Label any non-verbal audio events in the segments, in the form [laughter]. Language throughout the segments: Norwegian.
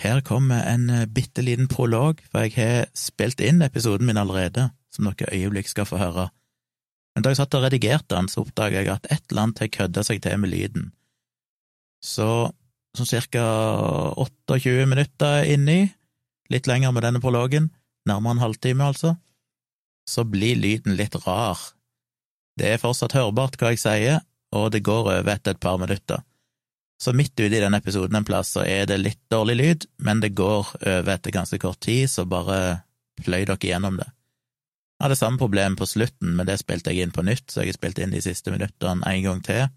Her kommer en eh, bitte liten prolog, for jeg har spilt inn episoden min allerede, som dere øyeblikk skal få høre. Men da jeg satt og redigerte den, så oppdaga jeg at et eller annet har kødda seg til med lyden. Så sånn cirka 28 minutter inni, litt lenger med denne prologen, nærmere en halvtime altså, så blir lyden litt rar. Det er fortsatt hørbart hva jeg sier, og det går over etter et par minutter. Så midt ute i den episoden en plass så er det litt dårlig lyd, men det går over etter ganske kort tid, så bare pløy dere gjennom det. Jeg hadde samme problem på slutten, men det spilte jeg inn på nytt, så jeg har spilt inn de siste minuttene en gang til,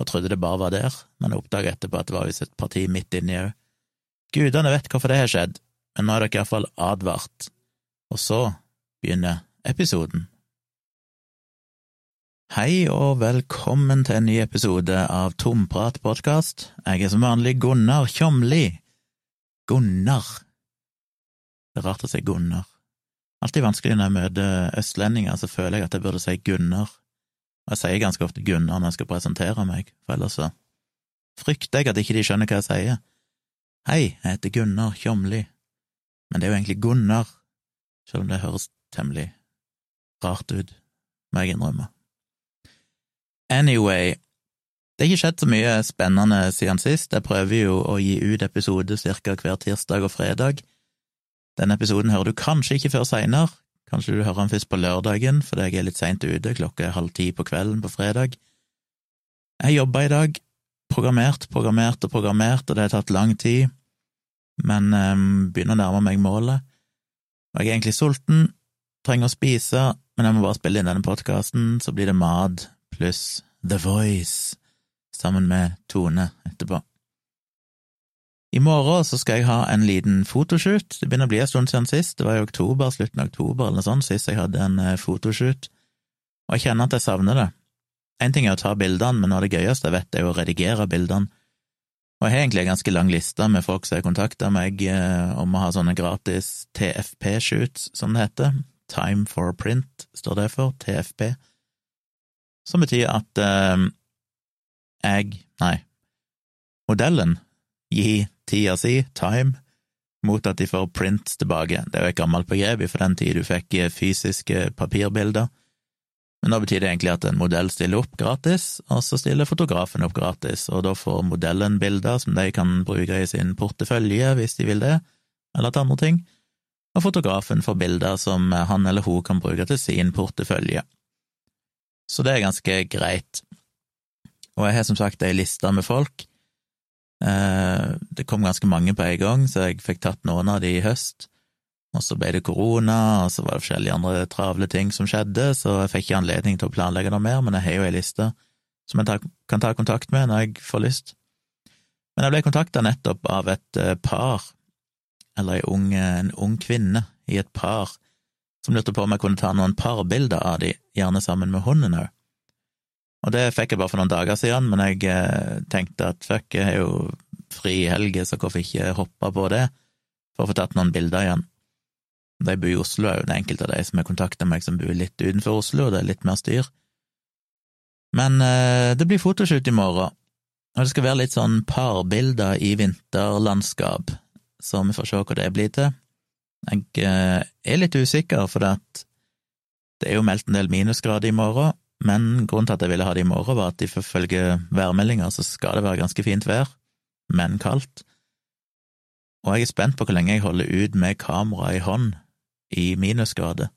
og trodde det bare var der, men jeg oppdaga etterpå at det var visst et parti midt inni òg. Gudene vet hvorfor det har skjedd, men nå er dere iallfall advart. Og så begynner episoden. Hei og velkommen til en ny episode av Tomprat-podkast. Jeg er som vanlig Gunnar Tjomli. Gunnar. Det er rart å si Gunnar. Alltid vanskelig når jeg møter østlendinger, så føler jeg at jeg burde si Gunnar. Og jeg sier ganske ofte Gunnar når jeg skal presentere meg, for ellers så frykter jeg at ikke de skjønner hva jeg sier. Hei, jeg heter Gunnar Tjomli. Men det er jo egentlig Gunnar, selv om det høres temmelig rart ut, må jeg innrømme. Anyway, det har ikke skjedd så mye spennende siden sist. Jeg prøver jo å gi ut episode ca. hver tirsdag og fredag. Denne episoden hører du kanskje ikke før seinere. Kanskje du hører den først på lørdagen, fordi jeg er litt seint ute, klokka er halv ti på kvelden på fredag. Jeg jobba i dag, programmert, programmert og programmert, og det har tatt lang tid, men um, begynner å nærme meg målet. Jeg er egentlig sulten, trenger å spise, men jeg må bare spille inn denne podkasten, så blir det mat pluss The Voice sammen med Tone etterpå. I morgen så skal jeg ha en liten fotoshoot. Det begynner å bli en stund siden sist. Det var i oktober, slutten av oktober eller noe sånt, sist jeg hadde en eh, fotoshoot, og jeg kjenner at jeg savner det. Én ting er å ta bildene, men noe av det gøyeste jeg vet, er å redigere bildene. Og jeg har egentlig en ganske lang liste med folk som har kontakta meg eh, om å ha sånne gratis TFP-shoots, som det heter. Time for print står det for, TFP som betyr at eh, jeg, nei, modellen gir tida si, time, mot at de får prints tilbake. Det er jo et gammelt begrep for den tid du fikk eh, fysiske papirbilder, men da betyr det egentlig at en modell stiller opp gratis, og så stiller fotografen opp gratis, og da får modellen bilder som de kan bruke i sin portefølje hvis de vil det, eller til andre ting, og fotografen får bilder som han eller hun kan bruke til sin portefølje så det er ganske greit. Og jeg har som sagt ei liste med folk. Eh, det kom ganske mange på en gang, så jeg fikk tatt noen av de i høst. Og så ble det korona, og så var det forskjellige andre travle ting som skjedde, så jeg fikk ikke anledning til å planlegge noe mer, men jeg har jo ei liste som jeg kan ta kontakt med når jeg får lyst. Men jeg ble kontakta nettopp av et eh, par, eller ung, en ung kvinne i et par, som lurte på om jeg kunne ta noen parbilder av de, gjerne sammen med hunden òg. Og det fikk jeg bare for noen dager siden, men jeg eh, tenkte at fuck, jeg har jo fri i helger, så hvorfor ikke hoppe på det, for å få tatt noen bilder igjen. De bor i Oslo òg, det er enkelte av de som har kontakta meg som bor litt utenfor Oslo, og det er litt mer styr. Men eh, det blir fotoshoot i morgen, og det skal være litt sånn parbilder i vinterlandskap, så vi får se hva det blir til. Jeg eh, er litt usikker, for det er jo meldt en del minusgrader i morgen, men grunnen til at jeg ville ha det i morgen, var at ifølge værmeldinga så skal det være ganske fint vær, men kaldt. Og jeg er spent på hvor lenge jeg holder ut med kamera i hånd i minusgrader,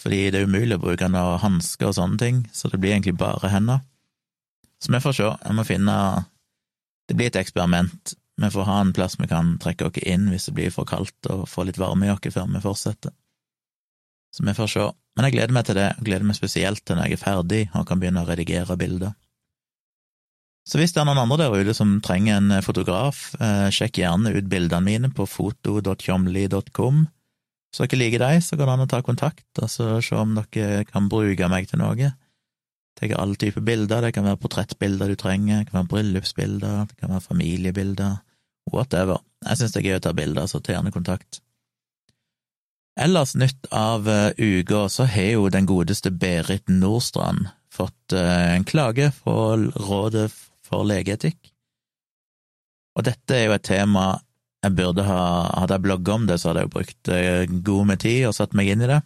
fordi det er umulig å bruke noe hansker og sånne ting, så det blir egentlig bare hender. Så vi får se, jeg må finne Det blir et eksperiment, vi får ha en plass vi kan trekke oss inn hvis det blir for kaldt, og få litt varme i oss før vi fortsetter. Så vi får se. Men jeg gleder meg til det, jeg gleder meg spesielt til når jeg er ferdig og kan begynne å redigere bilder. Så hvis det er noen andre der ute som trenger en fotograf, eh, sjekk gjerne ut bildene mine på foto.tjomli.com. Så dere liker dem, så går det an å ta kontakt og så se om dere kan bruke meg til noe. Tar alle typer bilder, det kan være portrettbilder du trenger, det kan være bryllupsbilder, det kan være familiebilder, whatever. Jeg synes det er gøy å ta bilder, så ta gjerne kontakt. Ellers nytt av uh, uka, så har jo den godeste Berit Nordstrand fått uh, en klage fra Rådet for legeetikk. Og dette er jo et tema jeg burde ha Hadde jeg blogga om det, så hadde jeg jo brukt eh, god med tid og satt meg inn i det.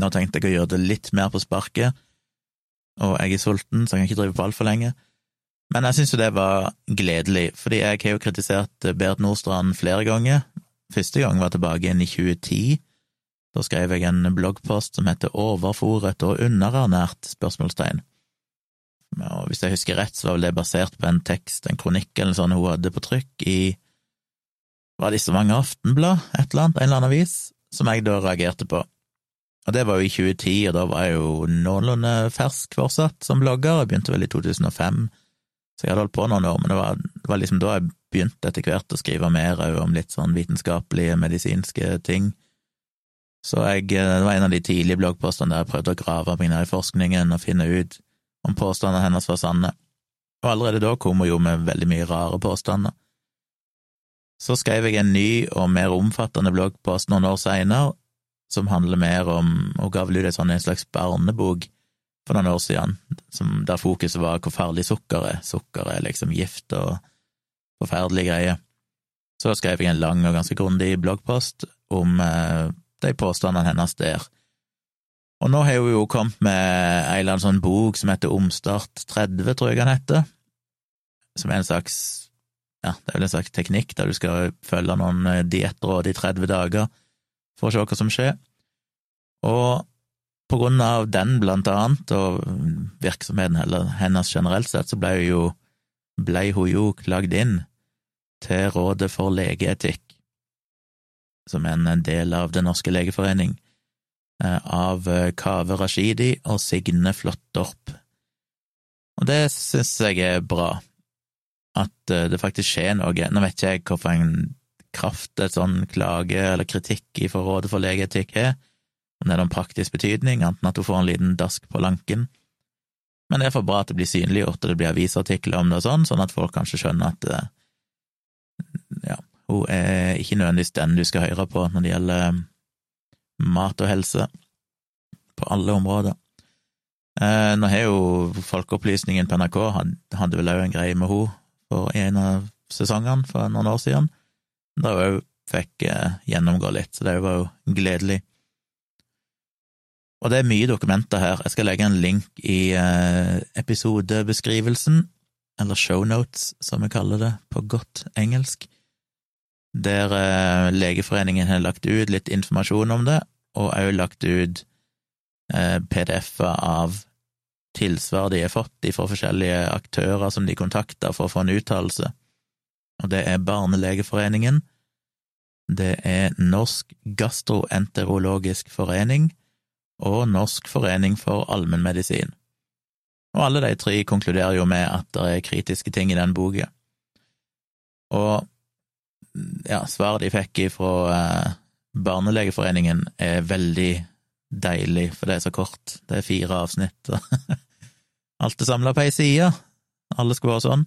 Nå tenkte jeg å gjøre det litt mer på sparket, og jeg er sulten, så jeg kan ikke drive på altfor lenge. Men jeg syns jo det var gledelig, fordi jeg har jo kritisert Bert Nordstrand flere ganger. Første gang var tilbake igjen i 2010. Da skrev jeg en bloggpost som heter Overfòret og underernært? spørsmålstegn. Og hvis jeg husker rett, så var vel det basert på en tekst, en kronikk eller sånn hun hadde på trykk i var det i Stavanger Aftenblad, et eller annet, en eller annen avis, som jeg da reagerte på. Og det var jo i 2010, og da var jeg jo noenlunde fersk fortsatt som blogger, jeg begynte vel i 2005, så jeg hadde holdt på noen år, men det var, det var liksom da jeg begynte etter hvert å skrive mer om litt sånn vitenskapelige, medisinske ting. Så jeg, det var en av de tidlige bloggpostene der jeg prøvde å grave meg ned i forskningen og finne ut om påstandene hennes var sanne, og allerede da kom hun jo med veldig mye rare påstander. Så skrev jeg en ny og mer omfattende bloggpost noen år seinere, som handler mer om Hun ga vel ut sånn, en slags barnebok for noen år siden, som, der fokuset var hvor farlig sukker er. Sukker er liksom gift og forferdelige greier. Så skrev jeg en lang og ganske grundig bloggpost om eh, de påstandene hennes der. Og nå har hun jo kommet med ei eller annen sånn bok som heter Omstart 30, tror jeg den heter, som er en slags ja, det er vel en slags teknikk der du skal følge noen eh, diettråd i 30 dager for å se hva som skjer. Og på grunn av den, blant annet, og virksomheten heller, hennes generelt sett, så ble hun jo, ble hun jo klagd inn til Rådet for legeetikk, som er en del av Den norske legeforening, eh, av eh, Kave Rashidi og Signe Flåttorp. Og det synes jeg er bra at eh, det faktisk skjer noe. Nå vet ikke jeg hvorfor en kraft et sånn klage eller kritikk fra Rådet for legeetikk har, om det er noen praktisk betydning, enten at hun får en liten dask på lanken. Men det er for bra at det blir synliggjort, og det blir avisartikler om det og sånn, sånn at folk kanskje skjønner at eh, ja, hun er ikke nødvendigvis den du skal høre på når det gjelder mat og helse, på alle områder. Eh, nå har jo Folkeopplysningen på NRK hadde vel òg en greie med henne for en av sesongene for noen år siden, da hun òg fikk eh, gjennomgå litt, så det var jo gledelig. Og det er mye dokumenter her. Jeg skal legge en link i eh, episodebeskrivelsen, eller shownotes, som vi kaller det på godt engelsk, der eh, Legeforeningen har lagt ut litt informasjon om det, og òg lagt ut PDF-er av tilsvar de har fått fra forskjellige aktører som de kontakter for å få en uttalelse, og det er Barnelegeforeningen, det er Norsk gastroenterologisk forening og Norsk forening for allmennmedisin. Og alle de tre konkluderer jo med at det er kritiske ting i den boka. Og ja, svaret de fikk fra eh, Barnelegeforeningen er veldig deilig, for det er så kort. Det er fire avsnitt. [laughs] Alt er samla på ei side. Alle skulle være sånn.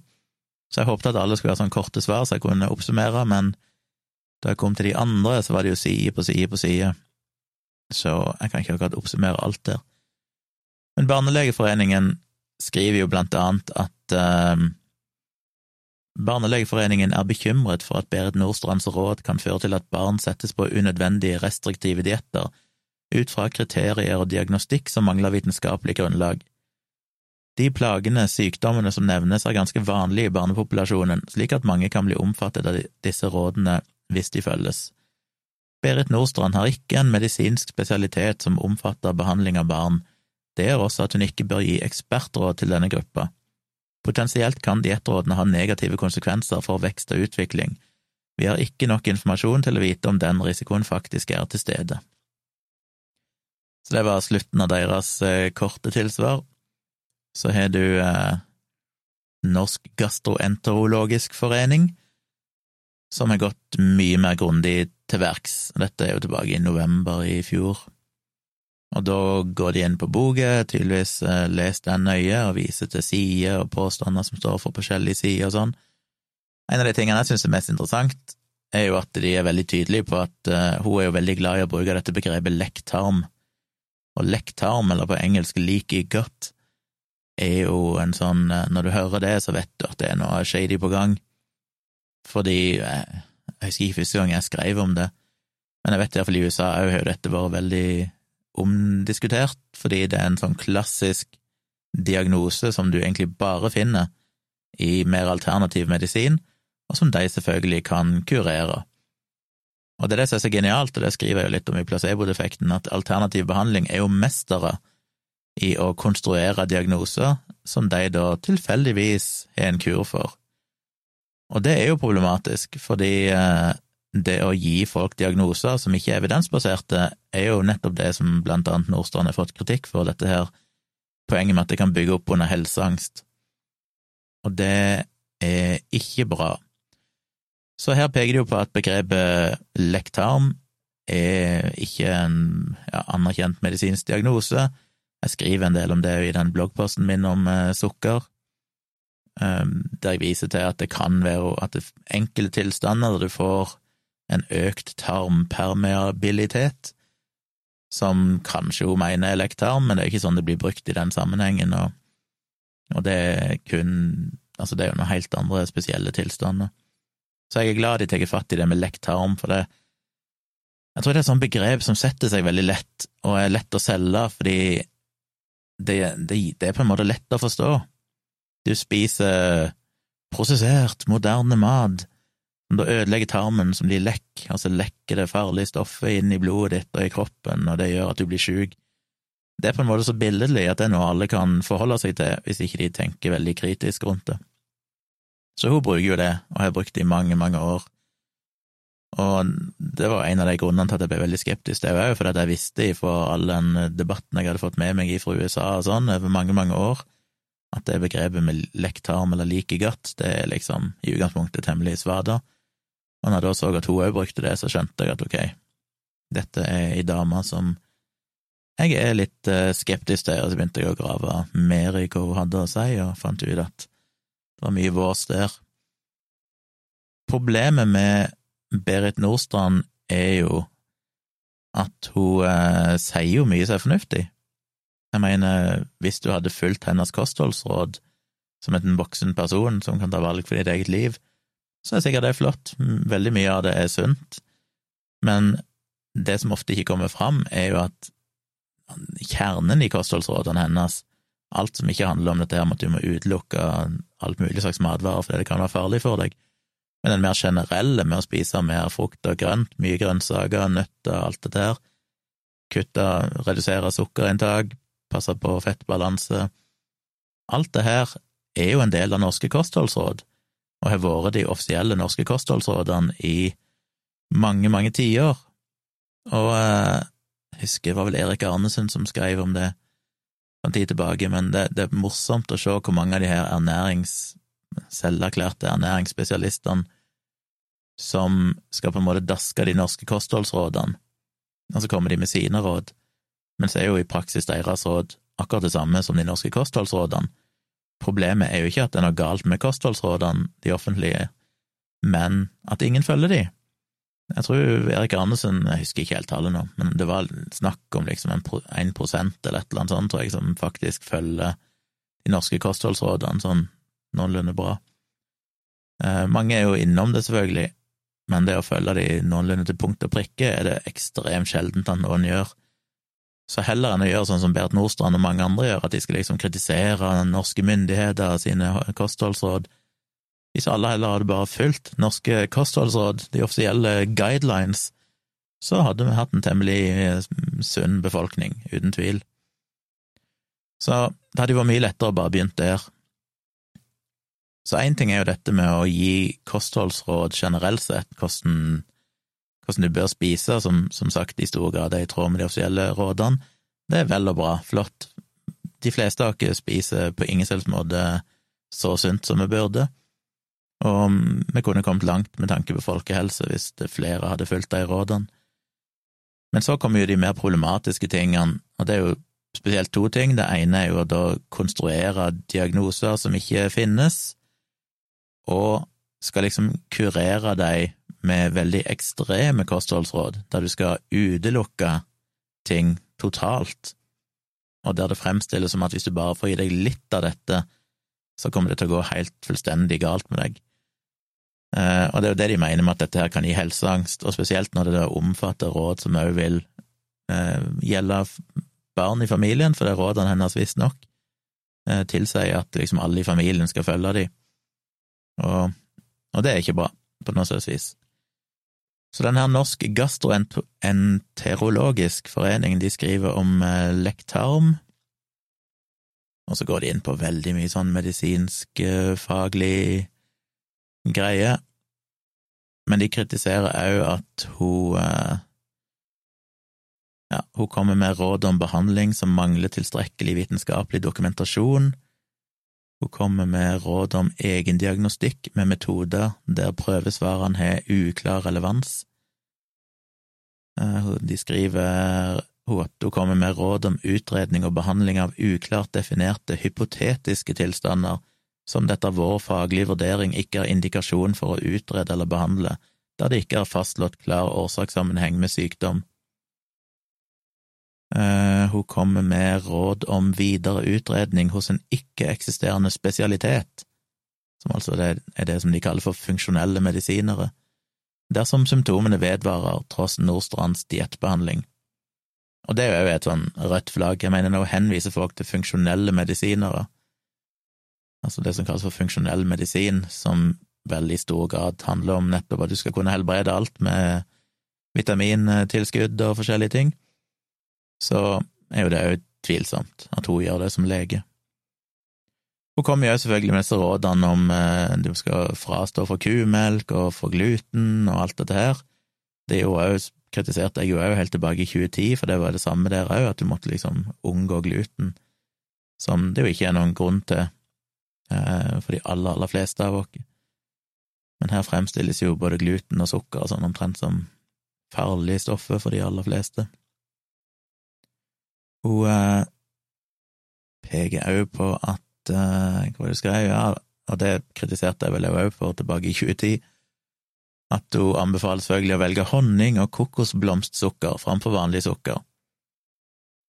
Så jeg håpte at alle skulle være sånn korte svar, så jeg kunne oppsummere, men da jeg kom til de andre, så var det jo side på side på side, så jeg kan ikke akkurat oppsummere alt der. Men Barnelegeforeningen skriver jo blant annet at eh, Barnelegeforeningen er bekymret for at Berit Nordstrands råd kan føre til at barn settes på unødvendige restriktive dietter ut fra kriterier og diagnostikk som mangler vitenskapelig grunnlag. De plagene, sykdommene som nevnes, er ganske vanlige i barnepopulasjonen, slik at mange kan bli omfattet av disse rådene hvis de følges. Berit Nordstrand har ikke en medisinsk spesialitet som omfatter behandling av barn, det gjør også at hun ikke bør gi ekspertråd til denne gruppa. Potensielt kan diettrådene ha negative konsekvenser for vekst og utvikling. Vi har ikke nok informasjon til å vite om den risikoen faktisk er til stede. Så det var slutten av deres eh, korte tilsvar. Så har du eh, Norsk gastroenterologisk forening, som har gått mye mer grundig til verks. Dette er jo tilbake i november i fjor. Og da går de inn på boka, tydeligvis leser lest den nøye og viser til sider og påstander som står for forskjellige sider og sånn. En av de tingene jeg syns er mest interessant, er jo at de er veldig tydelige på at uh, hun er jo veldig glad i å bruke dette begrepet lekktarm og lekktarm, eller på engelsk leaky gut, er jo en sånn eh, Når du hører det, så vet du at det er noe shady på gang. Fordi eh, Jeg husker ikke første gang jeg skrev om det, men jeg vet iallfall i USA òg har dette vært veldig omdiskutert, fordi det er en sånn klassisk diagnose som du egentlig bare finner i mer alternativ medisin, og som de selvfølgelig kan kurere. Og det er det som er så genialt, og det skriver jeg jo litt om i placebo-defekten, at alternativ behandling er jo mestere i å konstruere diagnoser som de da tilfeldigvis har en kur for. Og det er jo problematisk, fordi eh, det å gi folk diagnoser som ikke er evidensbaserte, er jo nettopp det som blant annet Nordstrand har fått kritikk for, dette her poenget med at det kan bygge opp under helseangst. Og det er ikke bra. Så her peker det jo på at begrepet lektarm er ikke en ja, anerkjent medisinsk diagnose. Jeg skriver en del om det i den bloggposten min om eh, sukker, der jeg viser til at det kan være at det enkelte tilstander der du får en økt tarmpermeabilitet, som kanskje hun mener er lektarm, men det er ikke sånn det blir brukt i den sammenhengen, og, og det er kun Altså, det er jo noen helt andre spesielle tilstander. Så jeg er glad de tar fatt i det med lektarm, for det Jeg tror det er et sånt begrep som setter seg veldig lett, og er lett å selge, fordi det, det, det er på en måte lett å forstå. Du spiser prosessert, moderne mat som da ødelegger tarmen, som blir lekk, altså lekker det farlige stoffet inn i blodet ditt og i kroppen, og det gjør at du blir sjuk. Det er på en måte så billedlig at det er noe alle kan forholde seg til, hvis ikke de tenker veldig kritisk rundt det. Så hun bruker jo det, og har brukt det i mange, mange år. Og det var en av de grunnene til at jeg ble veldig skeptisk, det òg, fordi jeg visste fra all den debatten jeg hadde fått med meg fra USA og sånn over mange, mange år, at det begrepet med lektarm eller like godt, det er liksom i utgangspunktet temmelig svada. Og når jeg da så at hun òg brukte det, så skjønte jeg at ok, dette er ei dame som jeg er litt eh, skeptisk til, og så begynte jeg å grave mer i hva hun hadde å si, og fant ut at det var mye vås der. Problemet med Berit Nordstrand er jo at hun eh, sier jo mye som er fornuftig. Jeg mener, hvis du hadde fulgt hennes kostholdsråd som en voksen person som kan ta valg for ditt eget liv, så er sikkert det flott. Veldig mye av det er sunt. Men det som ofte ikke kommer fram, er jo at kjernen i kostholdsrådene hennes alt som ikke handler om dette her med at du må utelukke alt mulig slags matvarer fordi det kan være farlig for deg, men den mer generelle med å spise mer frukt og grønt, mye grønnsaker, nøtter, alt det der, kutte, redusere sukkerinntak, passe på fettbalanse, alt det her er jo en del av norske kostholdsråd, og har vært de offisielle norske kostholdsrådene i mange, mange tiår, og eh, jeg husker det var vel Erik Arnesen som skrev om det, en tid tilbake, men det, det, er morsomt å se hvor mange av de her ernærings, selverklærte ernæringsspesialistene som skal på en måte daske de norske kostholdsrådene, og så kommer de med sine råd, men så er jo i praksis deres råd akkurat det samme som de norske kostholdsrådene. Problemet er jo ikke at det er noe galt med kostholdsrådene, de offentlige, men at ingen følger de. Jeg tror Erik Arnesen, jeg husker ikke helt tallet nå, men det var snakk om liksom en prosent eller et eller annet sånt, tror jeg, som faktisk følger de norske kostholdsrådene sånn noenlunde bra. Eh, mange er jo innom det, selvfølgelig, men det å følge de noenlunde til punkt og prikke er det ekstremt sjeldent at noen gjør. Så heller enn å gjøre sånn som Berit Nordstrand og mange andre gjør, at de skal liksom kritisere norske myndigheter og sine kostholdsråd, hvis alle heller hadde bare fulgt norske kostholdsråd, de offisielle guidelines, så hadde vi hatt en temmelig eh, sunn befolkning, uten tvil. Så det hadde jo vært mye lettere å bare begynt der. Så én ting er jo dette med å gi kostholdsråd generelt sett, hvordan, hvordan du bør spise, som, som sagt i stor grad er i tråd med de offisielle rådene. Det er vel og bra, flott. De fleste av oss spiser på ingen selvs måte så sunt som vi burde. Og vi kunne kommet langt med tanke på folkehelse hvis flere hadde fulgt de rådene. Men så kommer jo de mer problematiske tingene, og det er jo spesielt to ting. Det ene er jo å da konstruere diagnoser som ikke finnes, og skal liksom kurere dem med veldig ekstreme kostholdsråd, der du skal utelukke ting totalt, og der det fremstilles som at hvis du bare får gi deg litt av dette, så kommer det til å gå helt fullstendig galt med deg. Eh, og det er jo det de mener med at dette her kan gi helseangst, og spesielt når det da omfatter råd som òg vil eh, gjelde barn i familien, for det er rådene hennes visstnok eh, tilsier at liksom alle i familien skal følge dem. Og, og det er ikke bra, på noe slags vis. Så den her Norsk gastroenterologisk forening, de skriver om eh, lektarm, og så går de inn på veldig mye sånn medisinsk, eh, faglig greie, men de kritiserer òg at hun eh, ja, hun kommer med råd om behandling som mangler tilstrekkelig vitenskapelig dokumentasjon. Hun kommer med råd om egendiagnostikk med metoder der prøvesvarene har uklar relevans. Eh, de skriver at hun kommer med råd om utredning og behandling av uklart definerte hypotetiske tilstander som det etter vår faglige vurdering ikke er indikasjon for å utrede eller behandle, da det ikke er fastslått klar årsakssammenheng med sykdom. Uh, hun kommer med råd om videre utredning hos en ikke-eksisterende spesialitet, som altså er det som de kaller for funksjonelle medisinere, dersom symptomene vedvarer tross Nordstrands diettbehandling. Og det er jo et sånn rødt flagg, jeg mener hun henviser folk til funksjonelle medisinere, altså det som kalles for funksjonell medisin, som veldig stor grad handler om nettopp at du skal kunne helbrede alt med vitamintilskudd og forskjellige ting, så er jo det òg tvilsomt at hun gjør det som lege. Hun kommer jo selvfølgelig med disse rådene om eh, du skal frastå for kumelk og for gluten og alt dette her. Det er jo også, kritiserte jeg jo òg helt tilbake i 2010, for det var det samme der òg, at du måtte liksom unngå gluten, som det jo ikke er noen grunn til Eh, for de aller, aller fleste av oss. Men her fremstilles jo både gluten og sukker sånn omtrent som farlige stoffer for de aller fleste. Hun uh, peker òg på at uh, Hva var det skrev? Ja, og det kritiserte jeg vel òg for tilbake i 2010, at hun anbefaler selvfølgelig å velge honning og kokosblomstsukker framfor vanlig sukker.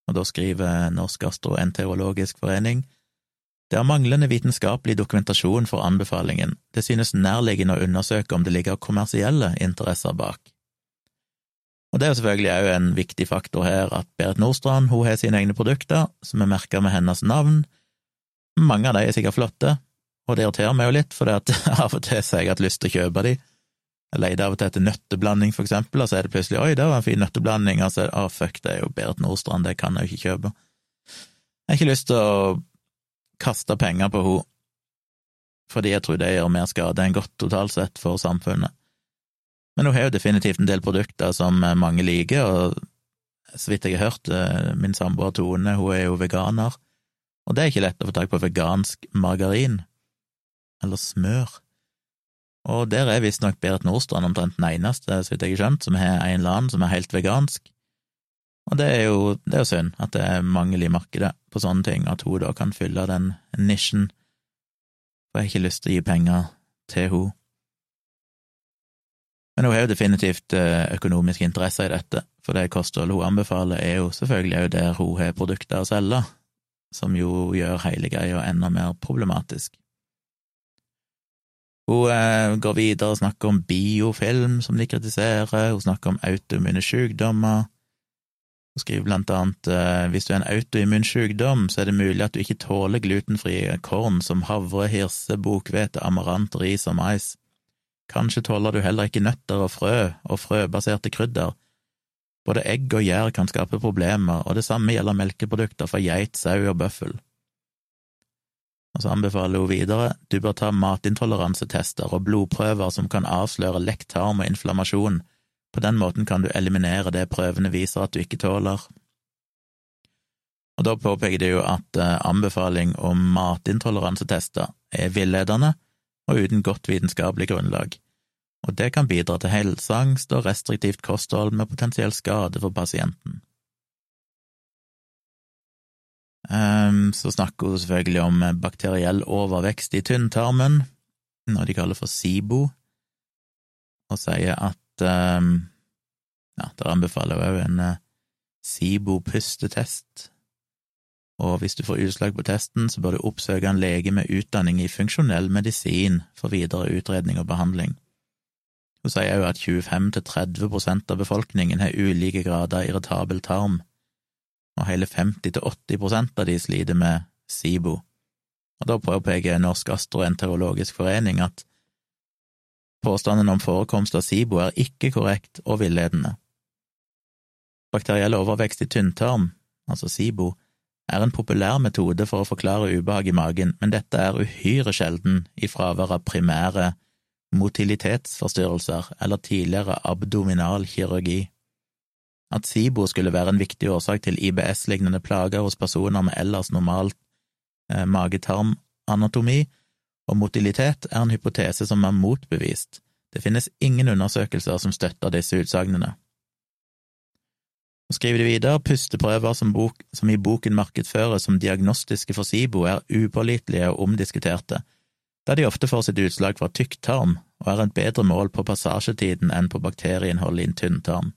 Og da skriver Norsk gastroenterologisk forening det er manglende vitenskapelig dokumentasjon for anbefalingen, det synes nærliggende å undersøke om det ligger kommersielle interesser bak. Og det er jo selvfølgelig òg en viktig faktor her at Berit Nordstrand hun har sine egne produkter, som er merka med hennes navn. Mange av de er sikkert flotte, og det irriterer meg jo litt, for [laughs] av og til har jeg hatt lyst til å kjøpe de. Jeg leter av og til etter nøtteblanding, for eksempel, og så er det plutselig oi, det var en fin nøtteblanding, og så det å fuck, det er jo Berit Nordstrand, det kan jeg jo ikke kjøpe. Jeg har ikke lyst til å kaste penger på henne, fordi jeg tror det gjør mer skade enn godt totalt sett for samfunnet. Men hun har jo definitivt en del produkter som mange liker, og så vidt jeg har hørt, eh, min samboer Tone, hun er jo veganer, og det er ikke lett å få tak på vegansk margarin, eller smør. Og der er visstnok Berit Nordstrand omtrent den eneste, så vidt jeg har skjønt, som har en eller annen som er helt vegansk. Og det er jo, det er jo synd at det er mangel i markedet på sånne ting, at hun da kan fylle den nisjen, for jeg har ikke lyst til å gi penger til henne. Men hun har jo definitivt eh, økonomiske interesser i dette, for det kostholdet hun anbefaler, er jo selvfølgelig òg der hun har produkter å selge, som jo gjør hele greia enda mer problematisk. Hun eh, går videre og snakker om biofilm, som de kritiserer, hun snakker om autoimmune sykdommer, hun skriver blant annet eh, hvis du er en autoimmun sykdom, så er det mulig at du ikke tåler glutenfrie korn som havre, hirse, bokhvete, amarant, ris og mais. Kanskje tåler du heller ikke nøtter og frø og frøbaserte krydder. Både egg og gjær kan skape problemer, og det samme gjelder melkeprodukter fra geit, sau og bøffel. Og så anbefaler hun videre du bør ta matintoleransetester og blodprøver som kan avsløre lekt tarm og inflammasjon på den måten kan du eliminere det prøvene viser at du ikke tåler. Og Da påpeker de jo at eh, anbefaling om matintoleransetester er villedende og uten godt vitenskapelig grunnlag, og det kan bidra til helseangst og restriktivt kosthold med potensiell skade for pasienten. Um, så snakker hun selvfølgelig om bakteriell overvekst i tynntarmen, noe de kaller for SIBO, og sier at um, ja, der anbefaler hun òg en uh, SIBO-pustetest, og hvis du får utslag på testen, så bør du oppsøke en lege med utdanning i funksjonell medisin for videre utredning og behandling. Hun sier òg at 25–30% av befolkningen har ulike grader irritabel tarm, og hele 50–80% av de sliter med SIBO. Og da påpeker Norsk gastroenterologisk forening at påstanden om forekomst av SIBO er ikke korrekt og villedende. Bakteriell overvekst i tynntarm, altså SIBO, er en populær metode for å forklare ubehag i magen, men dette er uhyre sjelden i fravær av primære motilitetsforstyrrelser eller tidligere abdominal kirurgi. At SIBO skulle være en viktig årsak til IBS-lignende plager hos personer med ellers normal eh, mage-tarm-anatomi og motilitet, er en hypotese som er motbevist. Det finnes ingen undersøkelser som støtter disse utsagnene. Skriver de videre pusteprøver som, bok, som i boken markedsføres som diagnostiske for SIBO, er upålitelige og omdiskuterte, da de ofte får sitt utslag fra tykktarm og er et bedre mål på passasjetiden enn på bakterieinnholdet i en tynntarm.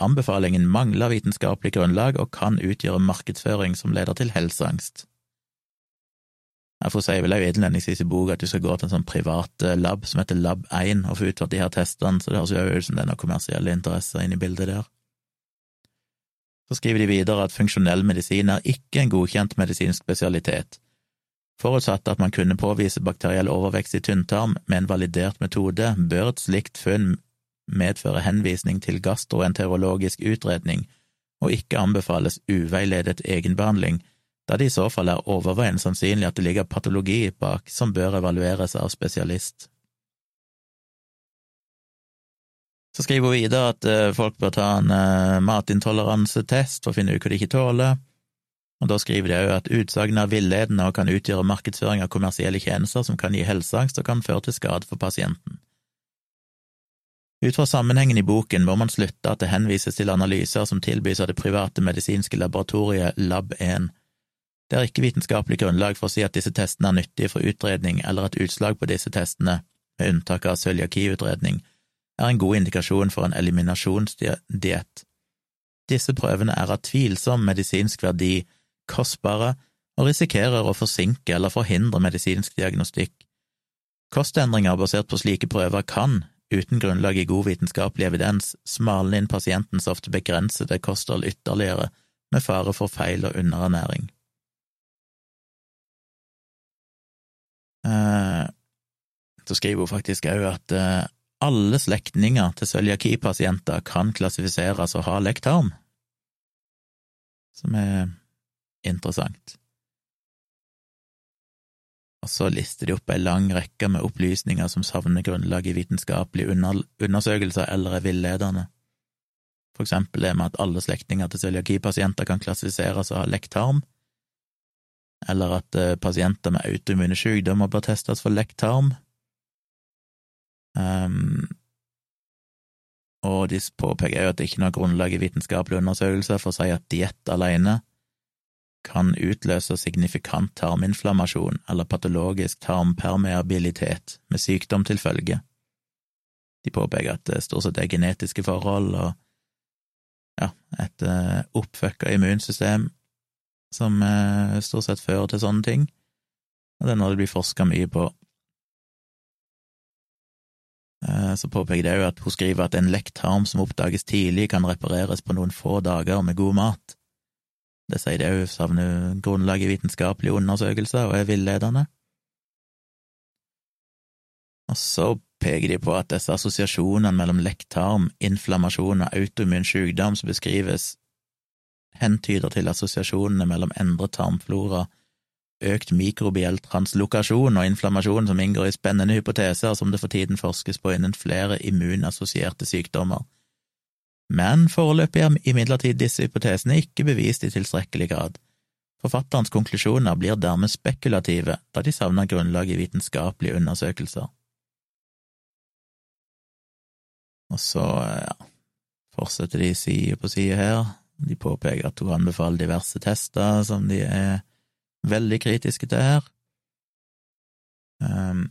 Anbefalingen mangler vitenskapelig grunnlag og kan utgjøre markedsføring som leder til helseangst. Derfor sier vel jeg innledningsvis i boka at du skal gå til en sånn privat eh, lab som heter Lab1 og få utført de her testene, så det høres jo ut som det er noen kommersielle interesser inne i bildet der. Så skriver de videre at funksjonell medisin er ikke en godkjent medisinsk spesialitet, Forutsatt at man kunne påvise bakteriell overvekst i tynntarm med en validert metode, bør et slikt funn medføre henvisning til gastroenterologisk utredning og ikke anbefales uveiledet egenbehandling, da det i så fall er overveiende sannsynlig at det ligger patologi bak som bør evalueres av spesialist. Så skriver hun videre at eh, folk bør ta en eh, matintoleransetest for å finne ut hva de ikke tåler. Og Da skriver de òg at utsagnet er villedende og kan utgjøre markedsføring av kommersielle tjenester som kan gi helseangst og kan føre til skade for pasienten. Ut fra sammenhengen i boken må man slutte at det henvises til analyser som tilbys av det private medisinske laboratoriet Lab1. Det er ikke vitenskapelig grunnlag for å si at disse testene er nyttige for utredning, eller at utslag på disse testene, med unntak av cøliakiutredning, er en god indikasjon for en eliminasjonsdiett. Disse prøvene er av tvilsom medisinsk verdi kostbare og risikerer å forsinke eller forhindre medisinsk diagnostikk. Kostendringer basert på slike prøver kan, uten grunnlag i god vitenskapelig evidens, smale inn pasientens ofte begrensede kosthold ytterligere, med fare for feil og underernæring. Eh, så skriver hun faktisk òg at eh, alle slektninger til cøliakipasienter kan klassifiseres og ha lektarm, som er interessant. Og så lister de opp ei lang rekke med opplysninger som savner grunnlag i vitenskapelige undersøkelser eller er villedende. For eksempel det med at alle slektninger til cøliakipasienter kan klassifiseres og ha lektarm, eller at eh, pasienter med autoimmune sykdommer bør testes for lektarm. Um, og de påpeker jo at det ikke er noe grunnlag i vitenskapelige undersøkelser for å si at diett alene kan utløse signifikant tarminflammasjon eller patologisk tarmpermeabilitet med sykdom til følge. De påpeker at det stort sett er genetiske forhold og ja, et uh, oppfucka immunsystem som uh, stort sett fører til sånne ting, og det er noe det blir forska mye på. Uh, så påpeker det òg at hun skriver at en lekt tarm som oppdages tidlig, kan repareres på noen få dager med god mat. Det sier de òg savner grunnlag i vitenskapelige undersøkelser og er villedende. Og så peker de på at disse assosiasjonene mellom lekktarm, inflammasjon og autoimmun sykdom som beskrives, hentyder til assosiasjonene mellom endret tarmflora, økt mikrobiell translokasjon og inflammasjon som inngår i spennende hypoteser som det for tiden forskes på innen flere immunassosierte sykdommer men foreløpig er imidlertid disse hypotesene ikke bevist i tilstrekkelig grad. Forfatterens konklusjoner blir dermed spekulative, da de savner grunnlag i vitenskapelige undersøkelser. Og så, ja, fortsetter de side på side her. De påpeker at hun anbefaler diverse tester som de er veldig kritiske til her. Um,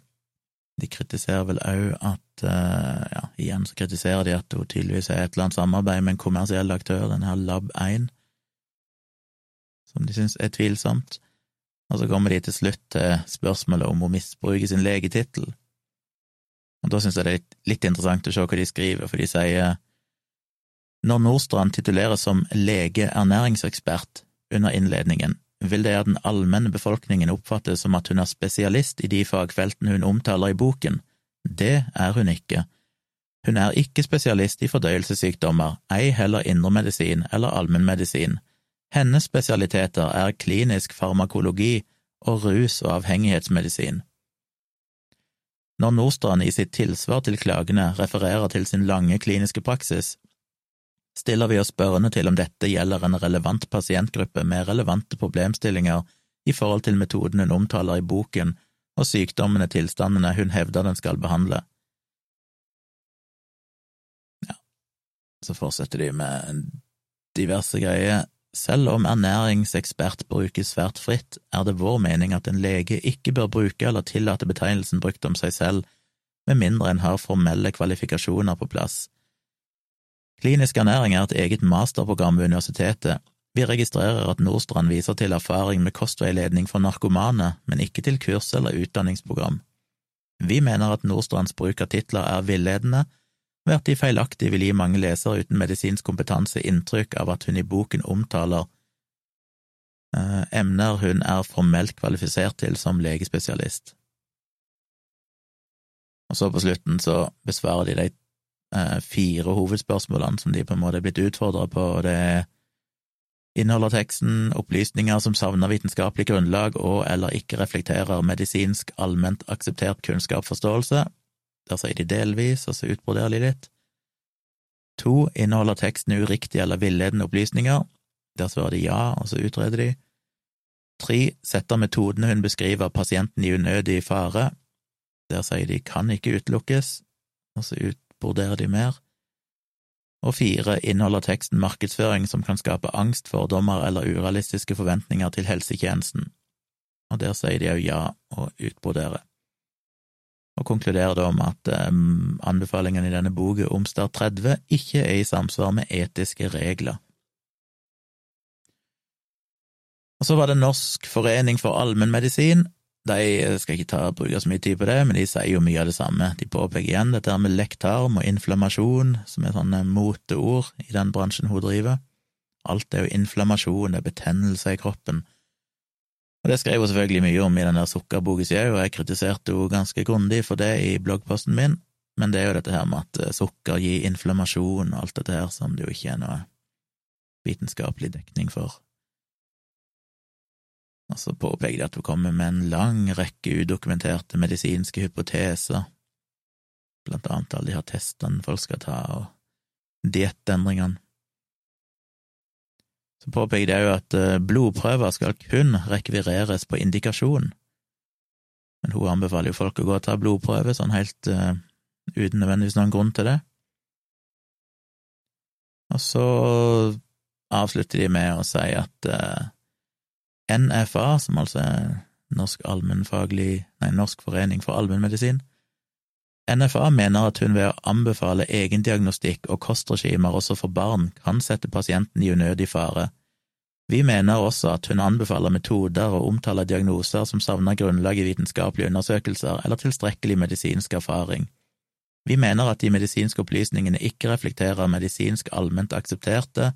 de kritiserer vel òg at uh, Ja, igjen så kritiserer de at det tydeligvis er et eller annet samarbeid med en kommersiell aktør, den her Lab1, som de syns er tvilsomt. Og så kommer de til slutt til spørsmålet om hun misbruker sin legetittel. Og da synes jeg det er litt, litt interessant å se hva de skriver, for de sier når Nordstrand tituleres som lege-ernæringsekspert under innledningen, vil det at den allmenne befolkningen oppfattes som at hun er spesialist i de fagfeltene hun omtaler i boken. Det er hun ikke. Hun er ikke spesialist i fordøyelsessykdommer, ei heller indremedisin eller allmennmedisin. Hennes spesialiteter er klinisk farmakologi og rus- og avhengighetsmedisin. Når Nordstrand i sitt tilsvar til klagene refererer til sin lange kliniske praksis, stiller vi oss spørrende til om dette gjelder en relevant pasientgruppe med relevante problemstillinger i forhold til metoden hun omtaler i boken og sykdommene tilstandene hun hevder den skal behandle. Ja, så fortsetter de med diverse greier. Selv om ernæringsekspert brukes svært fritt, er det vår mening at en lege ikke bør bruke eller tillate betegnelsen brukt om seg selv, med mindre en har formelle kvalifikasjoner på plass. Klinisk ernæring er et eget masterprogram ved universitetet. Vi registrerer at Nordstrand viser til erfaring med kostveiledning for narkomane, men ikke til kurs eller utdanningsprogram. Vi mener at Nordstrands bruk av titler er villedende, ved at de feilaktig vil gi mange lesere uten medisinsk kompetanse inntrykk av at hun i boken omtaler eh, emner hun er formelt kvalifisert til som legespesialist. Og så på slutten så besvarer de de fire hovedspørsmålene som de på en måte er blitt utfordra på, og det er Inneholder teksten opplysninger som savner vitenskapelig grunnlag og eller ikke reflekterer medisinsk allment akseptert kunnskapsforståelse? Der sier de delvis, og så utbroderer de litt. To, inneholder teksten uriktige eller villedende opplysninger? Der svarer de ja, og så utreder de. Tre, setter metodene hun beskriver pasienten i unødig fare? Der sier de kan ikke utelukkes, og så ut, broderer de mer. Og fire inneholder teksten markedsføring som kan skape angst, fordommer eller urealistiske forventninger til helsetjenesten, og der sier de òg ja og utbroderer. Og konkluderer da med at um, anbefalingene i denne boka, Omstart 30, ikke er i samsvar med etiske regler. Og så var det Norsk forening for allmennmedisin, de skal ikke ta, bruke så mye tid på det, men de sier jo mye av det samme. De påpeker igjen dette med lektarm og inflammasjon, som er sånne moteord i den bransjen hun driver. Alt er jo inflammasjon, det er betennelse i kroppen. Og det skrev hun selvfølgelig mye om i den der sukkerboka si òg, og jeg kritiserte henne ganske grundig for det i bloggposten min, men det er jo dette her med at eh, sukker gir inflammasjon og alt dette her som det jo ikke er noe vitenskapelig dekning for. Og så påpeker de at hun kommer med en lang rekke udokumenterte medisinske hypoteser, blant annet alle de her testene folk skal ta, og diettendringene. Så påpeker de òg at eh, blodprøver skal kun rekvireres på indikasjon, men hun anbefaler jo folk å gå og ta blodprøve sånn helt uh, uten nødvendigvis noen grunn til det. Og så avslutter de med å si at uh, NFA, som altså er Norsk Nei, Norsk forening for allmennmedisin. NFA mener at hun ved å anbefale egendiagnostikk og kostregimer også for barn kan sette pasienten i unødig fare. Vi mener også at hun anbefaler metoder og omtaler diagnoser som savner grunnlag i vitenskapelige undersøkelser eller tilstrekkelig medisinsk erfaring. Vi mener at de medisinske opplysningene ikke reflekterer medisinsk allment aksepterte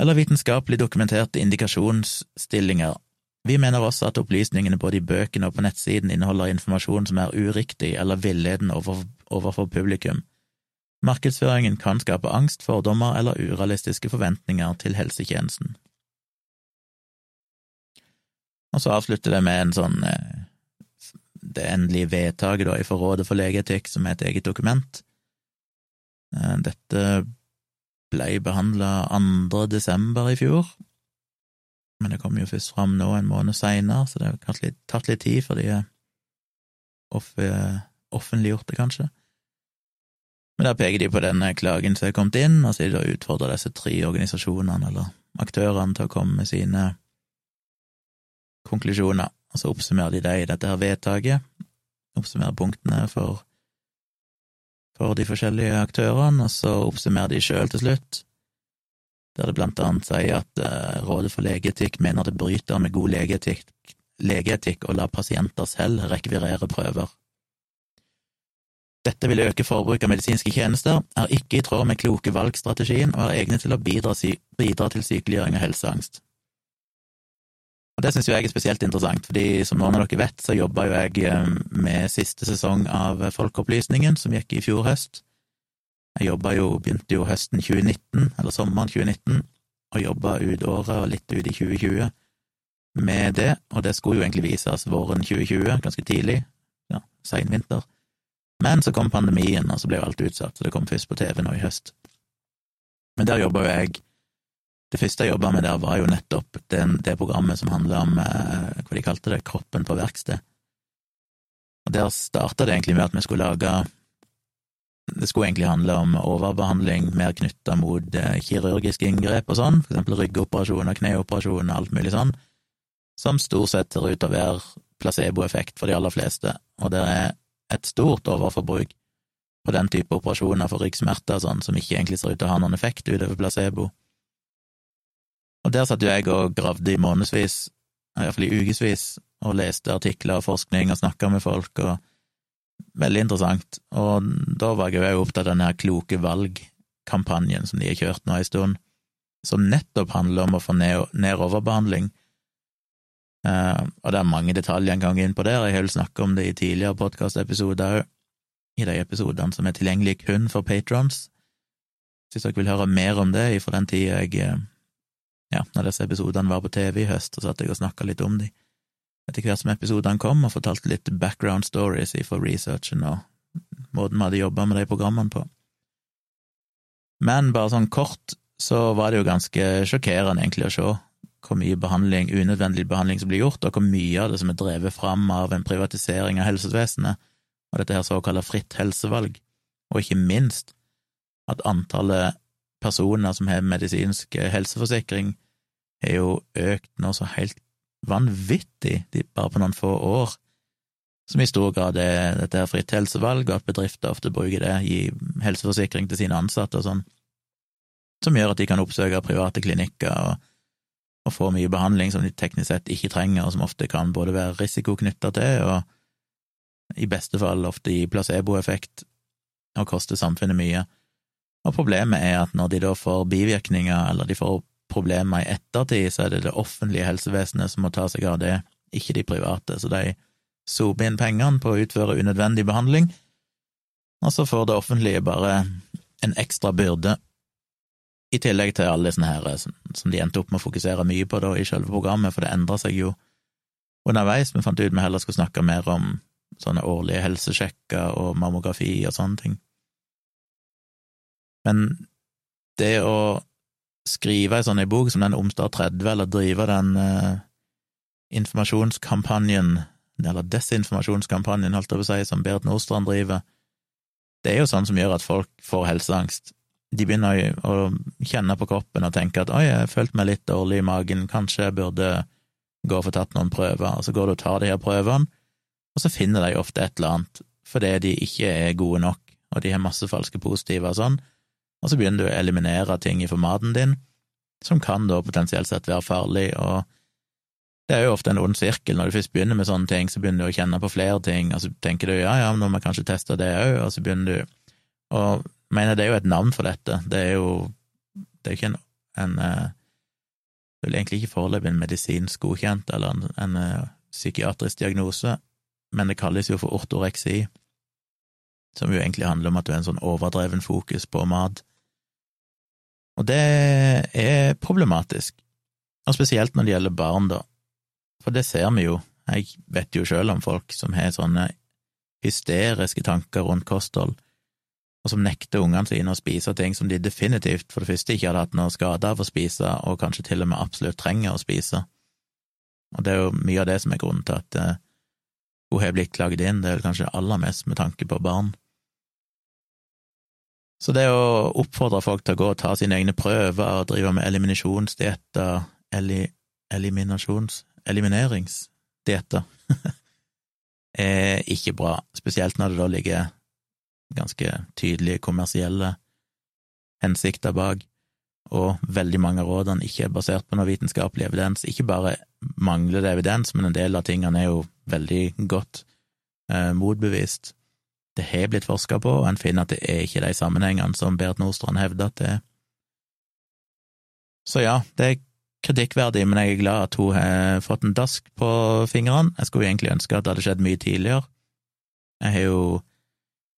eller vitenskapelig dokumenterte indikasjonsstillinger. Vi mener også at opplysningene både i bøkene og på nettsiden inneholder informasjon som er uriktig eller villedende overfor publikum. Markedsføringen kan skape angst, fordommer eller urealistiske forventninger til helsetjenesten. Og så avslutter det med en sånn eh, det endelige vedtaket i forrådet for legeetikk, som er et eget dokument. Eh, dette ble behandla 2. desember i fjor, men det kom jo først fram nå en måned seinere, så det har kanskje tatt litt tid før de er off offentliggjort det, kanskje. Men der peker de på denne klagen som er kommet inn, og så er de da utfordra disse tre organisasjonene, eller aktørene, til å komme med sine konklusjoner, og så oppsummerer de det i dette her vedtaket, oppsummerer punktene for for de forskjellige aktørene, og så oppsummerer de sjøl til slutt, der det blant annet sier at uh, Rådet for legeetikk mener det bryter med god legeetikk, legeetikk å la pasienter selv rekvirere prøver. Dette vil øke forbruket av medisinske tjenester, er ikke i tråd med kloke valgstrategien og er egnet til å bidra, bidra til sykeliggjøring og helseangst. Og Det syns jeg er spesielt interessant, fordi som noen av dere vet, så jobba jo jeg eh, med siste sesong av Folkeopplysningen, som gikk i fjor høst. Jeg jobba jo, begynte jo høsten 2019, eller sommeren 2019, og jobba ut året og litt ut i 2020 med det, og det skulle jo egentlig vises våren 2020, ganske tidlig, ja, sein vinter. Men så kom pandemien, og så ble jo alt utsatt, så det kom først på TV nå i høst. Men der jobba jo jeg Det første jeg jobba med der, var jo nettopp den, det programmet som handla om eh, hva de kalte det, Kroppen på verksted. Og der starta det egentlig med at vi skulle lage Det skulle egentlig handle om overbehandling mer knytta mot eh, kirurgiske inngrep og sånn, for eksempel ryggoperasjoner, kneoperasjoner, alt mulig sånn, som stort sett ser ut til å være placeboeffekt for de aller fleste, og det er et stort overforbruk på den type operasjoner for ryggsmerter sånn, som ikke egentlig ser ut til å ha noen effekt utover placebo. Og der satt jo jeg og gravde i månedsvis, iallfall i ukevis, og leste artikler og forskning og snakka med folk, og veldig interessant. Og da var jeg jo opptatt av denne kloke valg-kampanjen som de har kjørt nå en stund, som nettopp handler om å få ned, overbehandling Uh, og det er mange detaljer en kan gå inn på der, jeg har vel snakka om det i tidligere podkastepisoder òg, i de episodene som er tilgjengelige kun for patrons. Hvis dere vil høre mer om det fra den tida jeg eh, Ja, når disse episodene var på TV i høst, så satt jeg og snakka litt om de etter hvert som episodene kom, og fortalte litt background stories fra researchen og måten vi hadde jobba med de programmene på. Men bare sånn kort så var det jo ganske sjokkerende egentlig å se hvor mye behandling, unødvendig behandling som blir gjort, og hvor mye av det som er drevet fram av en privatisering av helsevesenet og dette her såkalte fritt helsevalg, og ikke minst at antallet personer som har medisinsk helseforsikring, er jo økt nå så helt vanvittig bare på noen få år, som i stor grad er dette her fritt helsevalg, og at bedrifter ofte bruker det, gi helseforsikring til sine ansatte og sånn, som gjør at de kan oppsøke private klinikker og og få mye behandling som de teknisk sett ikke trenger, og som ofte kan både være risiko knytta til, og i beste fall ofte gi placeboeffekt og koste samfunnet mye. Og problemet er at når de da får bivirkninger, eller de får problemer i ettertid, så er det det offentlige helsevesenet som må ta seg av det, ikke de private. Så de soper inn pengene på å utføre unødvendig behandling, og så får det offentlige bare en ekstra byrde i tillegg til alle sånne her som de endte opp med å fokusere mye på da i selve programmet, for det endra seg jo underveis. Vi fant ut vi heller skulle snakke mer om sånne årlige helsesjekker og mammografi og sånne ting. Men det å skrive ei sånn bok som den Omstad 30, eller drive den eh, informasjonskampanjen, eller desinformasjonskampanjen, holdt jeg på å si, som Berit Nordstrand driver, det er jo sånn som gjør at folk får helseangst. De begynner å kjenne på kroppen og tenke at oi, jeg følte meg litt dårlig i magen, kanskje jeg burde gå og få tatt noen prøver, og så går du og tar de her prøvene, og så finner de ofte et eller annet fordi de ikke er gode nok, og de har masse falske positive og sånn, og så begynner du å eliminere ting i formaten din, som kan da potensielt sett være farlig, og det er jo ofte en ond sirkel. Når du først begynner med sånne ting, så begynner du å kjenne på flere ting, og så tenker du ja, ja, nå må jeg kanskje teste det òg, og så begynner du Og jeg mener, det er jo et navn for dette. Det er jo det er ikke en, en eh, Det er egentlig ikke foreløpig en medisinsk godkjent eller en, en, eh, psykiatrisk diagnose, men det kalles jo for ortoreksi, som jo egentlig handler om at du har en sånn overdreven fokus på mat. Og det er problematisk, og spesielt når det gjelder barn, da, for det ser vi jo. Jeg vet jo sjøl om folk som har sånne hysteriske tanker rundt kosthold, og som nekter ungene sine å spise ting som de definitivt for det første ikke hadde hatt noe skade av å spise, og kanskje til og med absolutt trenger å spise. Og det er jo mye av det som er grunnen til at uh, hun har blitt klaget inn, det er vel kanskje aller mest med tanke på barn. Så det å oppfordre folk til å gå og ta sine egne prøver og drive med eliminasjonsdietter, eli, eliminasjons... elimineringsdietter, [laughs] er ikke bra, spesielt når det da ligger ganske tydelige kommersielle hensikter bak, og veldig mange av rådene ikke er basert på noe vitenskapelig evidens. Ikke bare mangler det evidens, men en del av tingene er jo veldig godt eh, motbevist. Det har blitt forska på, og en finner at det er ikke de sammenhengene som Berit Nordstrand hevder at det er. Så ja, det er kritikkverdig, men jeg er glad at hun har fått en dask på fingrene. Jeg skulle egentlig ønske at det hadde skjedd mye tidligere. Jeg har jo,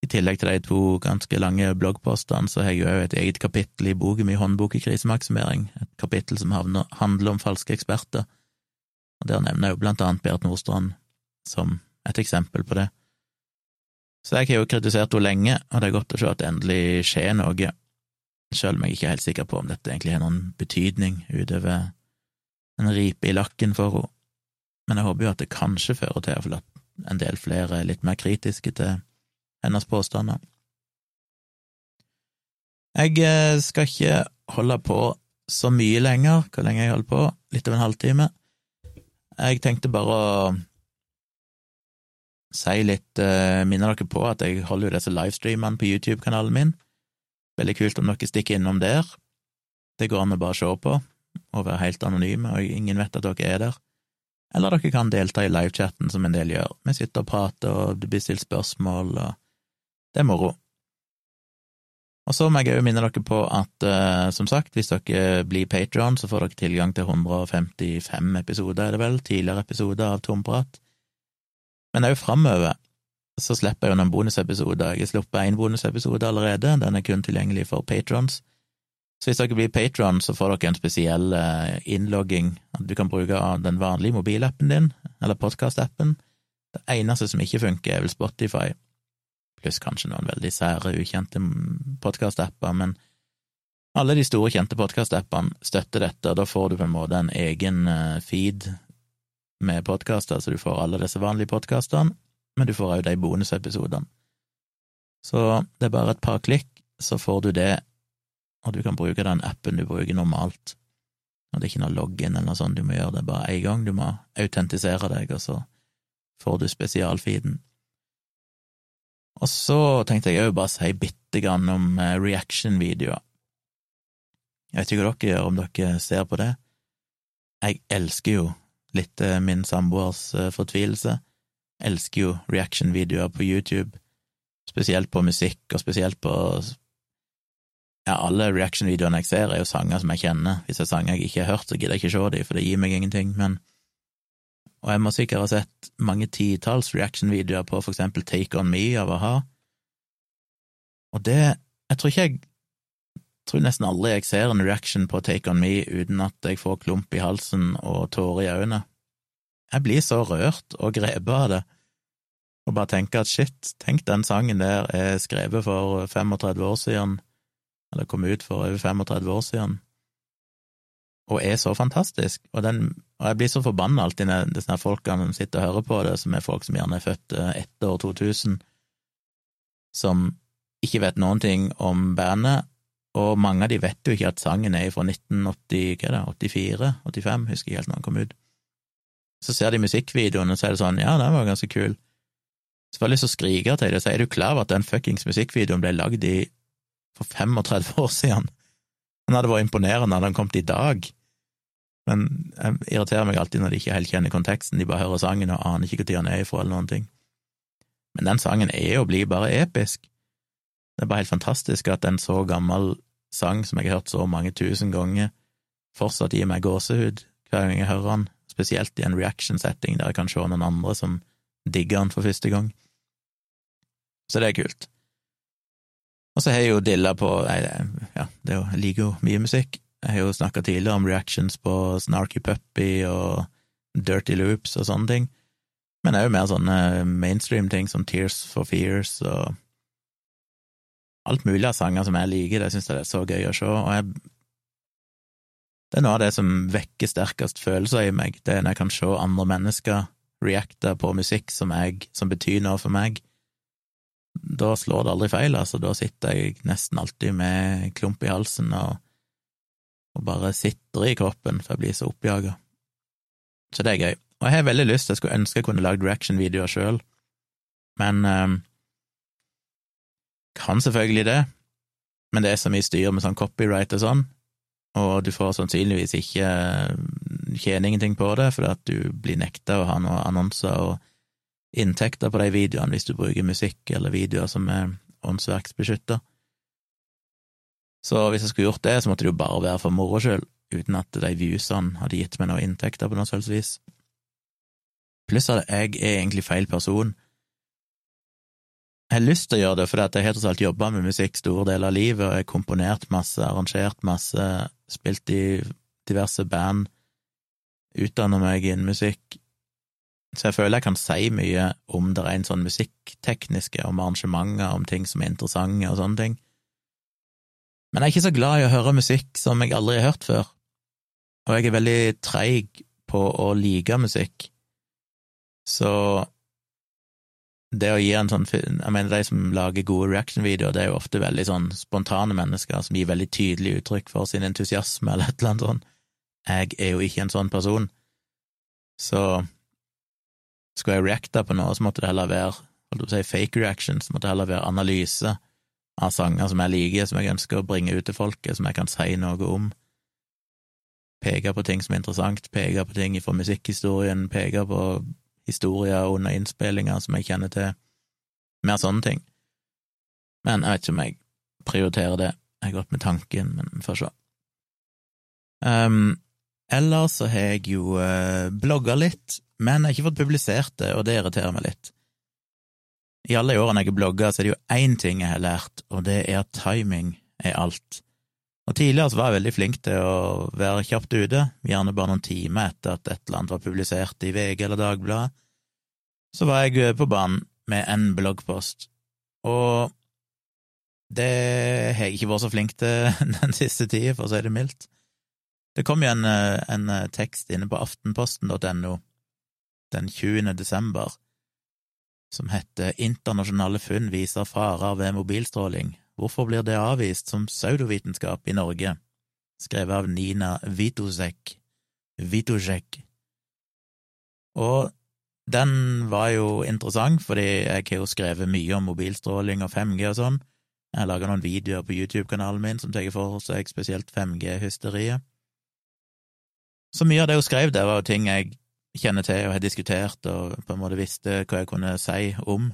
i tillegg til de to ganske lange bloggpostene, så har jeg jo et eget kapittel i boken min Håndbok i krisemaksimering, et kapittel som handler om falske eksperter, og der nevner jeg jo blant annet Berit Nordstrand som et eksempel på det. Så jeg har jo kritisert henne lenge, og det er godt å se at det endelig skjer noe, selv om jeg ikke er helt sikker på om dette egentlig har noen betydning utover en ripe i lakken for henne. Men jeg håper jo at det kanskje fører til at en del flere er litt mer kritiske til hennes påstander. Jeg eh, skal ikke holde på så mye lenger. Hvor lenge jeg holder på? Litt over en halvtime. Jeg tenkte bare å si litt uh, Minner dere på at jeg holder jo disse livestreamene på YouTube-kanalen min. Veldig kult om dere stikker innom der. Det går an å bare se på og være helt anonyme, og ingen vet at dere er der. Eller dere kan delta i livechatten, som en del gjør. Vi sitter og prater, og det blir stilt spørsmål, og det er moro. Og så må jeg òg minne dere på at, uh, som sagt, hvis dere blir Patron, så får dere tilgang til 155 episoder, er det vel, tidligere episoder av Tomprat. Men òg framover så slipper jeg jo noen bonusepisoder. Jeg har sluppet én bonusepisode allerede, den er kun tilgjengelig for patrons. Så hvis dere blir patron, så får dere en spesiell eh, innlogging. Du kan bruke den vanlige mobilappen din, eller podkastappen. Det eneste som ikke funker, er vel Spotify, pluss kanskje noen veldig sære, ukjente podkastapper, men alle de store, kjente podkastappene støtter dette, og da får du på en måte en egen eh, feed med podkaster, så du får alle disse vanlige podkastene, men du får òg de bonusepisodene. Så det er bare et par klikk, så får du det og du kan bruke den appen du bruker normalt. Og det er ikke noe login eller noe sånt du må gjøre, det bare én gang. Du må autentisere deg, og så får du spesialfeeden. Og så tenkte jeg òg bare si bitte grann om eh, reaction-videoer. Jeg vet ikke hva dere gjør, om dere ser på det. Jeg elsker jo litt eh, min samboers eh, fortvilelse. Elsker jo reaction-videoer på YouTube, spesielt på musikk, og spesielt på ja, alle reaction-videoene jeg ser, er jo sanger som jeg kjenner. Hvis det er sanger jeg ikke har hørt, så gidder jeg ikke se dem, for det gir meg ingenting, men Og jeg må sikkert ha sett mange titalls reaction-videoer på for eksempel Take On Me av a-ha. Og det Jeg tror ikke jeg tror nesten aldri jeg ser en reaction på Take On Me uten at jeg får klump i halsen og tårer i øynene. Jeg blir så rørt og grepet av det, og bare tenker at shit, tenk den sangen der er skrevet for 35 år siden eller kom ut for over 35 år siden, og er så fantastisk. Og, den, og jeg blir så forbanna alltid når disse folkene som sitter og hører på det, som er folk som gjerne er født eh, etter år 2000, som ikke vet noen ting om bandet, og mange av de vet jo ikke at sangen er fra 1980, hva er det, 84, 85, husker jeg helt når den kom ut. Så ser de musikkvideoen, og så sånn, ja, den var ganske kul. Så får jeg lyst til å skrike til dem og si, er du klar over at den fuckings musikkvideoen ble lagd for 35 år siden. Den hadde vært imponerende hadde den kommet i dag, men jeg irriterer meg alltid når de ikke helt kjenner konteksten, de bare hører sangen og aner ikke hvor den er ifra, eller noen ting. Men den sangen er og blir bare episk. Det er bare helt fantastisk at en så gammel sang som jeg har hørt så mange tusen ganger, fortsatt gir meg gåsehud hver gang jeg hører den, spesielt i en reaction-setting der jeg kan se noen andre som digger den for første gang. Så det er kult. Og så har jeg jo dilla på Nei, ja, jo, jeg liker jo mye musikk. Jeg har jo snakka tidligere om reactions på Snarky Puppy og Dirty Loops og sånne ting, men òg mer sånne mainstream-ting som Tears for Fears og alt mulig av sanger som jeg liker, det syns jeg er så gøy å se, og jeg Det er noe av det som vekker sterkest følelser i meg, det er når jeg kan se andre mennesker reacte på musikk som, jeg, som betyr noe for meg, da slår det aldri feil, altså. Da sitter jeg nesten alltid med klump i halsen og, og bare sitter i kroppen, for jeg blir så oppjaga. Så det er gøy. Og jeg har veldig lyst, jeg skulle ønske jeg kunne lagd reaction-videoer sjøl, men um, kan selvfølgelig det, men det er så mye styr med sånn copyright og sånn, og du får sannsynligvis ikke tjene ingenting på det, fordi at du blir nekta å ha noen annonser og inntekter på de videoene hvis du bruker musikk eller videoer som er åndsverksbeskytta. Så hvis jeg skulle gjort det, så måtte det jo bare være for moro skyld, uten at de viewsene hadde gitt meg noen inntekter på noe slags vis. Pluss at jeg er egentlig feil person. Jeg har lyst til å gjøre det at jeg har tross alt jobba med musikk store deler av livet, og jeg har komponert masse, arrangert masse, spilt i diverse band, utdanna meg innen musikk, så jeg føler jeg kan si mye om det rent sånn musikktekniske, om arrangementer, om ting som er interessante og sånne ting. Men jeg er ikke så glad i å høre musikk som jeg aldri har hørt før, og jeg er veldig treig på å like musikk. Så det å gi en sånn Jeg mener, de som lager gode reaction-videoer, det er jo ofte veldig sånn spontane mennesker som gir veldig tydelig uttrykk for sin entusiasme eller et eller annet sånt. Jeg er jo ikke en sånn person. Så skulle jeg reacta på noe, så måtte det heller være holdt si, fake reaction, så måtte det heller være analyse av sanger som jeg liker, som jeg ønsker å bringe ut til folket, som jeg kan si noe om. Peke på ting som er interessant, peke på ting fra musikkhistorien, peke på historier under innspillinger som jeg kjenner til. Mer sånne ting. Men jeg vet ikke om jeg prioriterer det. Jeg har gått med tanken, men vi får se. Um, ellers så har jeg jo uh, blogga litt men jeg har ikke fått publisert det, og det irriterer meg litt. I alle årene jeg har blogga, så er det jo én ting jeg har lært, og det er at timing er alt. Og tidligere så var jeg veldig flink til å være kjapt ute, gjerne bare noen timer etter at et eller annet var publisert i VG eller Dagbladet. Så var jeg på banen med en bloggpost, og det har jeg ikke vært så flink til [laughs] den siste tida, for å si det mildt. Det kom jo en, en tekst inne på aftenposten.no den 20. desember, som heter Internasjonale funn viser farer ved mobilstråling. Hvorfor blir det avvist som pseudovitenskap i Norge? Skrevet av Nina Vitosek. Vitosek. Og den var jo interessant, fordi jeg har jo skrevet mye om mobilstråling og 5G og sånn. Jeg har laga noen videoer på YouTube-kanalen min som tar for seg spesielt 5G-hysteriet. Så mye av det hun skrev der, var jo ting jeg kjenner til og har diskutert og på en måte visste hva jeg kunne si om.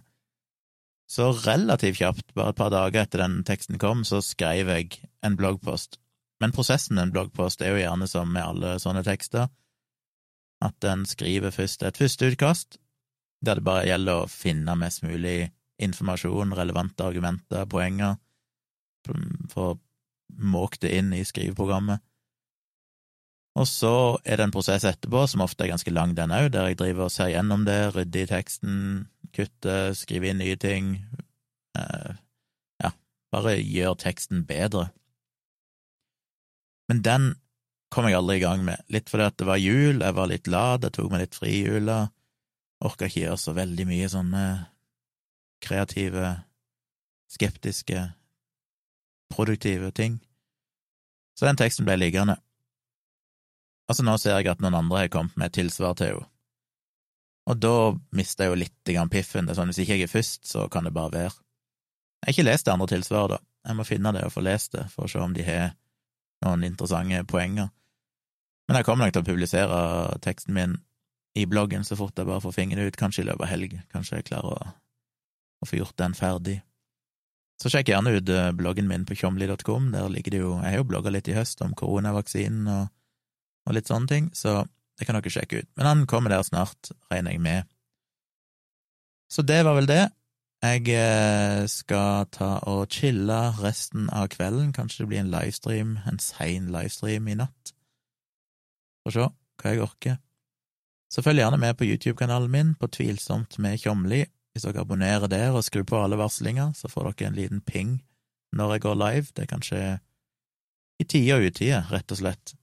Så relativt kjapt, bare et par dager etter den teksten kom, så skrev jeg en bloggpost. Men prosessen med en bloggpost er jo gjerne som med alle sånne tekster, at den skriver først et førsteutkast, der det bare gjelder å finne mest mulig informasjon, relevante argumenter, poenger, for å måke det inn i skriveprogrammet. Og så er det en prosess etterpå, som ofte er ganske lang, den òg, der jeg driver og ser gjennom det, rydder i teksten, kutter, skriver inn nye ting. Eh, ja, bare gjør teksten bedre. Men den kom jeg aldri i gang med, litt fordi at det var jul, jeg var litt lat, jeg tok meg litt fri i jula, orka ikke gjøre så veldig mye sånne kreative, skeptiske, produktive ting. Så den teksten ble liggende. Altså, nå ser jeg at noen andre har kommet med et tilsvar til henne. Og da mister jeg jo litt grann piffen. Det er sånn, Hvis ikke jeg er først, så kan det bare være. Jeg har ikke lest det andre tilsvaret, da. Jeg må finne det og få lest det, for å se om de har noen interessante poenger. Men jeg kommer nok til å publisere teksten min i bloggen så fort jeg bare får fingeren ut, kanskje i løpet av helg. Kanskje jeg klarer å, å få gjort den ferdig. Så sjekk gjerne ut eh, bloggen min på tjomli.com. Der ligger det jo Jeg har jo blogga litt i høst om koronavaksinen og og litt sånne ting, så det kan dere sjekke ut. Men han kommer der snart, regner jeg med. Så det var vel det. Jeg eh, skal ta og chille resten av kvelden. Kanskje det blir en livestream, en sein livestream i natt. Får se hva jeg orker. Så følg gjerne med på YouTube-kanalen min på Tvilsomt med Tjomli. Hvis dere abonnerer der og skrur på alle varslinger, så får dere en liten ping når jeg går live. Det er kanskje i tide og utide, rett og slett.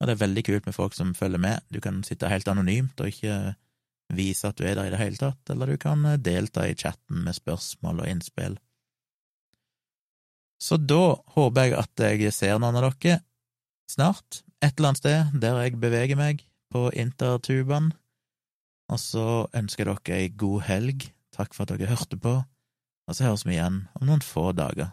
Og det er veldig kult med folk som følger med. Du kan sitte helt anonymt og ikke vise at du er der i det hele tatt, eller du kan eh, delta i chatten med spørsmål og innspill. Så da håper jeg at jeg ser noen av dere snart, et eller annet sted der jeg beveger meg på intertubaen. Og så ønsker jeg dere ei god helg. Takk for at dere hørte på, og så høres vi igjen om noen få dager.